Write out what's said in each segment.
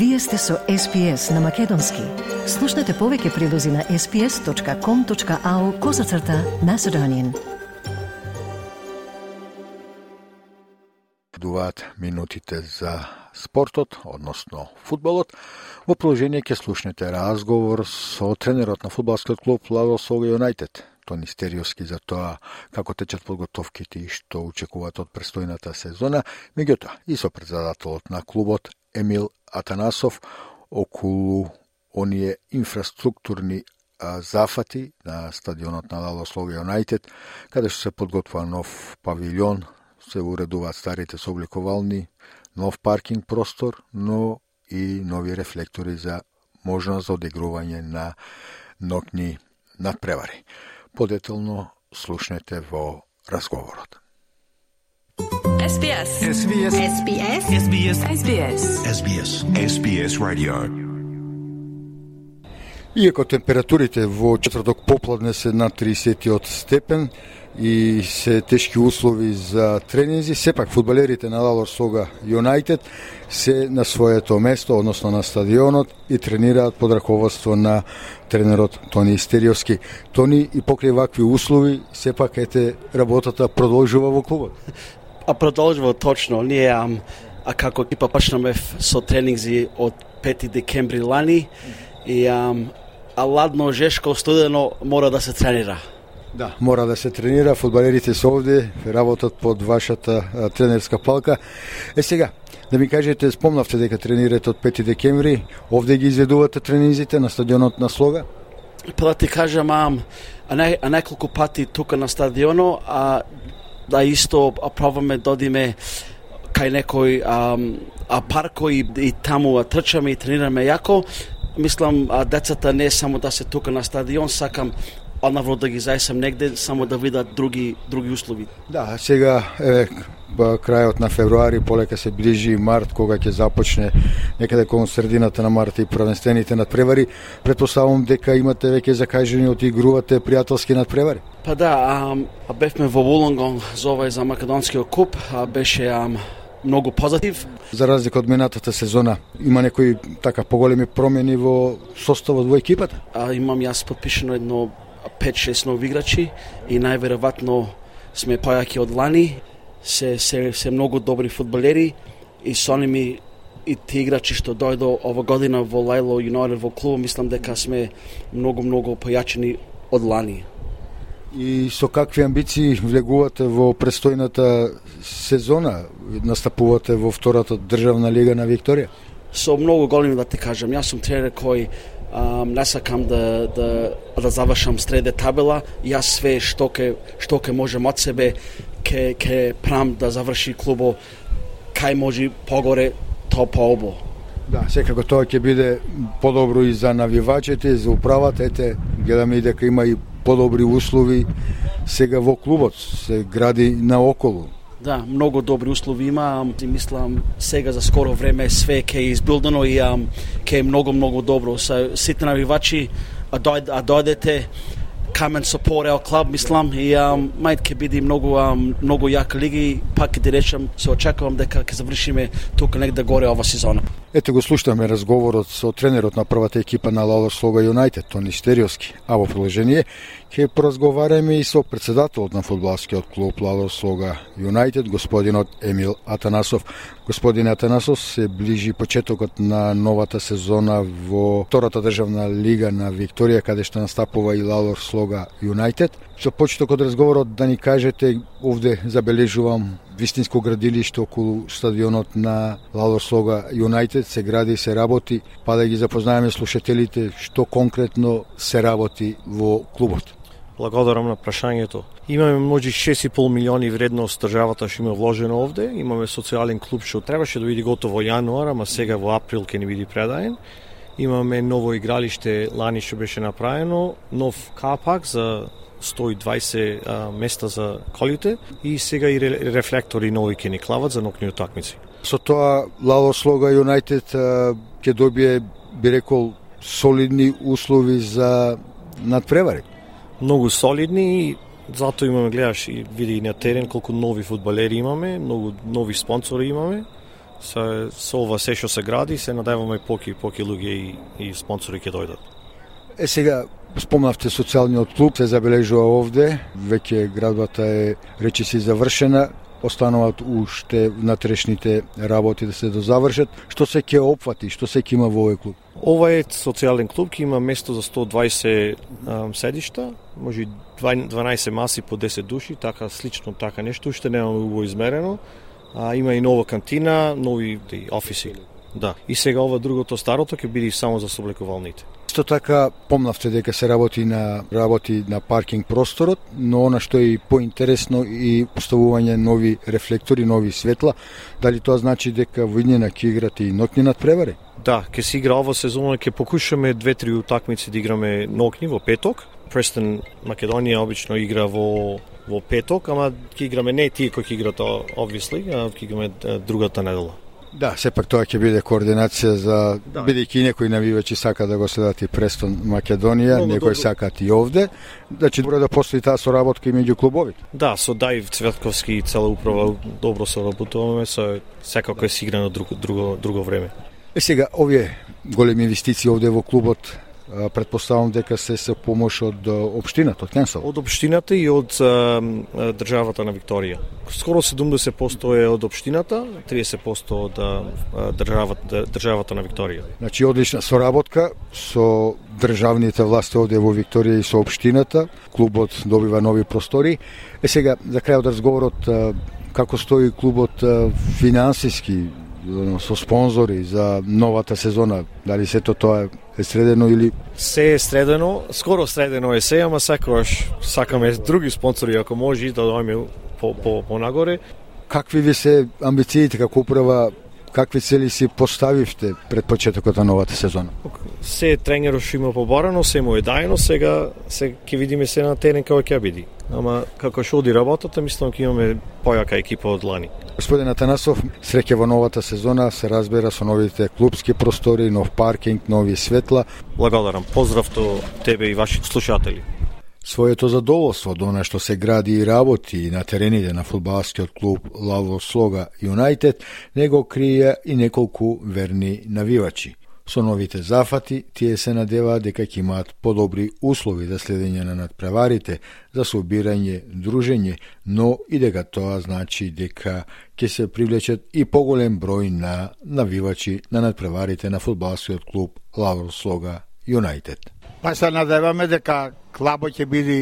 Вие сте со SPS на Македонски. Слушнете повеќе прилози на sps.com.au козацрта на Седонин. Дуваат минутите за спортот, односно фудбалот. Во положение ќе слушнете разговор со тренерот на фудбалскиот клуб Ладо Сога Юнайтед, Тони Стериоски за тоа како течат подготовките и што очекуваат од престојната сезона, меѓутоа и со председателот на клубот Емил Атанасов околу оние инфраструктурни зафати на стадионот на Лалослов Юнайтед, каде што се подготвува нов павилјон, се уредуваат старите собликовални, нов паркинг простор, но и нови рефлектори за можност за одигрување на нокни надпревари. Подетелно слушнете во разговорот. SBS. SBS. SBS. SBS. SBS. SBS. SBS Radio. Иако температурите во четврток попладне се на 30 степен и се тешки услови за тренинзи, сепак фудбалерите на Лалор Сога Юнайтед се на своето место, односно на стадионот и тренираат под раководство на тренерот Тони Стериовски. Тони и покрај вакви услови, сепак ете работата продолжува во клубот а продолжува точно. Ние ам, а како екипа почнаме со тренинзи од 5 декември лани и ам, а ладно, жешко, студено мора да се тренира. Да, мора да се тренира, фудбалерите се овде, работат под вашата а, тренерска палка. Е сега, да ми кажете, спомнавте дека тренирате од 5 декември, овде ги изведувате тренинзите на стадионот на Слога? Па да ти кажам, а, а, не, а неколку пати тука на стадионо, а да исто пробаме да додиме кај некој а, а парко и, и таму а, трчаме и тренираме јако. Мислам, а, децата не само да се тука на стадион, сакам однавро да ги зајсам негде, само да видат други, други услови. Да, сега е, крајот на февруари, полека се ближи март, кога ќе започне некаде кон средината на март и првенствените надпревари. Предпоставувам дека имате веќе закажени од игрувате пријателски надпревари. Па да, а, а бевме во Вулонгон за овој за македонскиот куп, а беше а, многу позитив. За разлика од минатата сезона, има некои така поголеми промени во составот во екипата? А, имам јас подпишено едно 5-6 нови играчи и најверојатно сме појаки од лани се, се, се многу добри фудбалери и со ними и ти играчи што дојдо ова година во Лајло Юнайтед во клуб, мислам дека сме многу многу појачени од лани. И со какви амбиции влегувате во престојната сезона? Настапувате во втората државна лига на Викторија? Со многу големи да ти кажам. Јас сум тренер кој um, не сакам да, да, да завршам среде табела. Јас све што ке, што ке можем од себе ке, ке прам да заврши клубо кај може погоре, то пообо. Да, секако тоа ќе биде подобро и за навивачите, за управата. Ете, гледаме и дека има и подобри услови сега во клубот, се гради наоколу. Да, многу добри услови има. И мислам сега за скоро време све ќе е избилдено и ќе е многу многу добро. Са сите навивачи а, дојд, а дојдете come and support our club, мислам, и um, мајт ќе биде многу um, многу јака лиги, и пак ќе речам, се очекувам дека ќе завршиме тука негде горе ова сезона. Ете го слушаме разговорот со тренерот на првата екипа на Лалор Слога Юнайтед, Тони Стериоски, а во продолжение ќе поразговараме и со председателот на фудбалскиот клуб Лалор Слога Юнайтед, господинот Емил Атанасов. Господин Атанасов се ближи почетокот на новата сезона во втората државна лига на Викторија, каде што настапува и Лалор Слога Юнайтед. Со почетокот разговорот да ни кажете, овде забележувам вистинско градилиште околу стадионот на Лало Слога Юнайтед се гради и се работи, па да ги запознаеме слушателите што конкретно се работи во клубот. Благодарам на прашањето. Имаме може 6,5 милиони вредност државата што има вложено овде. Имаме социјален клуб што требаше да биде готово во јануар, ама сега во април ќе ни биде предаен. Имаме ново игралиште лани што беше направено, нов капак за 120 а, места за колите и сега и рефлектори нови ќе ни клават за нокни утакмици. Со тоа Лало Слога Юнайтед ќе добие би рекол солидни услови за надпревари. Многу солидни и затоа имаме гледаш и види и на терен колку нови фудбалери имаме, многу нови спонсори имаме Со, со ова се што се гради, се надеваме поки поки луѓе и, и спонсори ќе дојдат. Е сега спомнавте социјалниот клуб, се забележува овде, веќе градбата е речиси завршена, остануваат уште внатрешните работи да се дозавршат. Што се ќе опфати, што се ќе има во овој клуб? Ова е социјален клуб, ќе има место за 120 седишта, може 12 маси по 10 души, така слично така нешто, уште немаме убаво измерено. А, има и нова кантина, нови офиси. Да. И сега ова другото старото ќе биде само за соблекувалните. Исто така помнавте дека се работи на работи на паркинг просторот, но она што е поинтересно и поставување нови рефлектори, нови светла, дали тоа значи дека во иднина ќе играте и ноќни надпревари? Да, ќе се игра ова сезона, ќе покушаме две-три утакмици да играме ноќни во петок. Престон Македонија обично игра во во петок, ама ќе играме не тие кои ќе играат obviously, а ќе играме другата недела. Да, сепак тоа ќе биде координација за да. бидејќи некои навивачи сака да го следат и Престон Македонија, Много некои добро. сакаат и овде, значи добро да постои таа соработка и меѓу клубовите. Да, со Дајв Цветковски и цела управа добро соработуваме, со секако е сиграно друго друго друго време. Е сега овие големи инвестиции овде во клубот Предпоставам дека се со помош од општината, од Кенсел. Од општината и од а, државата на Викторија. Скоро 70% е од општината, 30% од а, државата, државата на Викторија. Значи одлична соработка со државните власти овде во Викторија и со општината. Клубот добива нови простори. Е сега, за крај од разговорот, како стои клубот финансиски, со спонзори за новата сезона, дали сето тоа е средено или се е средено, скоро средено е се, ама секогаш сакаме други спонсори ако може да дојме по по по нагоре. Какви ви се амбициите како управа какви цели си поставивте пред почетокот на новата сезона? Се тренерот што има побарано, се му е дајно, сега се ќе видиме се на терен како ќе биде. Ама како што оди работата, мислам ќе имаме појака екипа од лани. Господин Атанасов, среќа во новата сезона, се разбира со новите клубски простори, нов паркинг, нови светла. Благодарам. Поздрав до тебе и вашите слушатели. Своето задоволство до она што се гради и работи на терените на фудбалскиот клуб Лаво Слога Юнайтед него крија и неколку верни навивачи. Со новите зафати, тие се надеваат дека ќе имаат подобри услови за следење на надпреварите, за собирање, дружење, но и дека тоа значи дека ќе се привлечат и поголем број на навивачи на надпреварите на фудбалскиот клуб Лавр Слога Юнайтед. Па се надеваме дека клабот ќе биде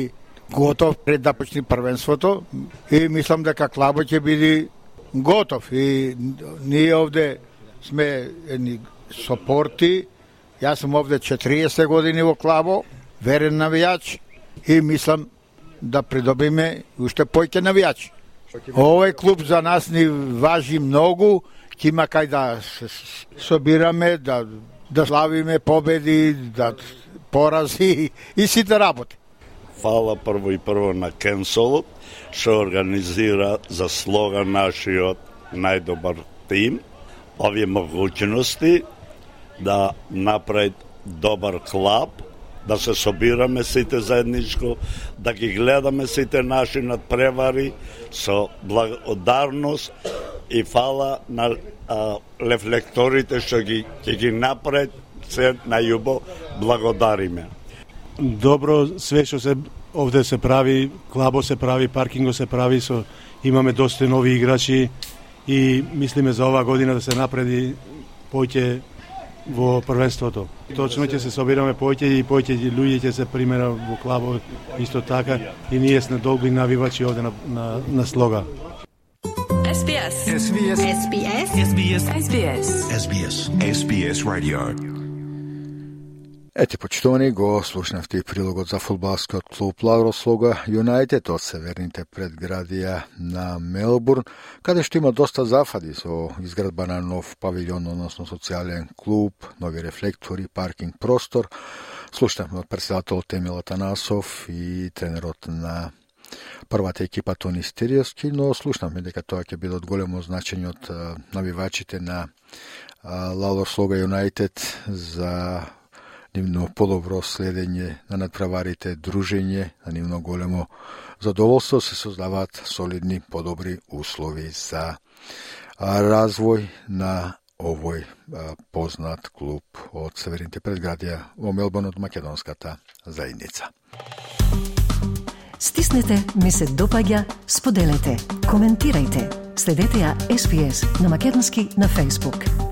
готов пред да почне првенството и мислам дека клабот ќе биде готов и ние овде сме едни сопорти. Јас сум овде 40 години во Клаво, верен навијач и мислам да придобиме уште појќе навијачи. Овој клуб за нас ни важи многу, ќе има кај да собираме, да да славиме победи, да порази и сите работи. Фала прво и прво на Кенсолот, што организира за слога нашиот најдобар тим, овие могуćности да направи добар клуб, да се собираме сите заедничко, да ги гледаме сите наши надпревари со благодарност и фала на а, рефлекторите што ги ќе ги направат се најубо благодариме. Добро све што се овде се прави, клабо се прави, паркинго се прави, со имаме доста нови играчи и мислиме за оваа година да се напреди поќе во првенството. Точно ќе се собираме поќе и поќе луѓе ќе се примера во клабот исто така и ние сме долги навивачи овде на, на, на слога. SBS. SBS. SBS. SBS. SBS. SBS. SBS Radio. Ете, почитувани, го слушнавте и прилогот за фудбалскиот клуб Лаврослога Юнайтед од северните предградија на Мелбурн, каде што има доста зафади со изградба на нов павилјон, односно социјален клуб, нови рефлектори, паркинг простор. Слушнавме од председателот Емил Атанасов и тренерот на првата екипа Тони Стериоски, но слушнавме дека тоа ќе биде од големо значење од навивачите на Лаурослога Юнайтед за нивно подобро следење на надправарите, дружење, на нивно големо задоволство се создаваат солидни, подобри услови за развој на овој познат клуб од Северните предградија во Мелбон од македонската заедница. Стиснете, ми се допаѓа, споделете, коментирајте. Следете ја SPS на Македонски на Facebook.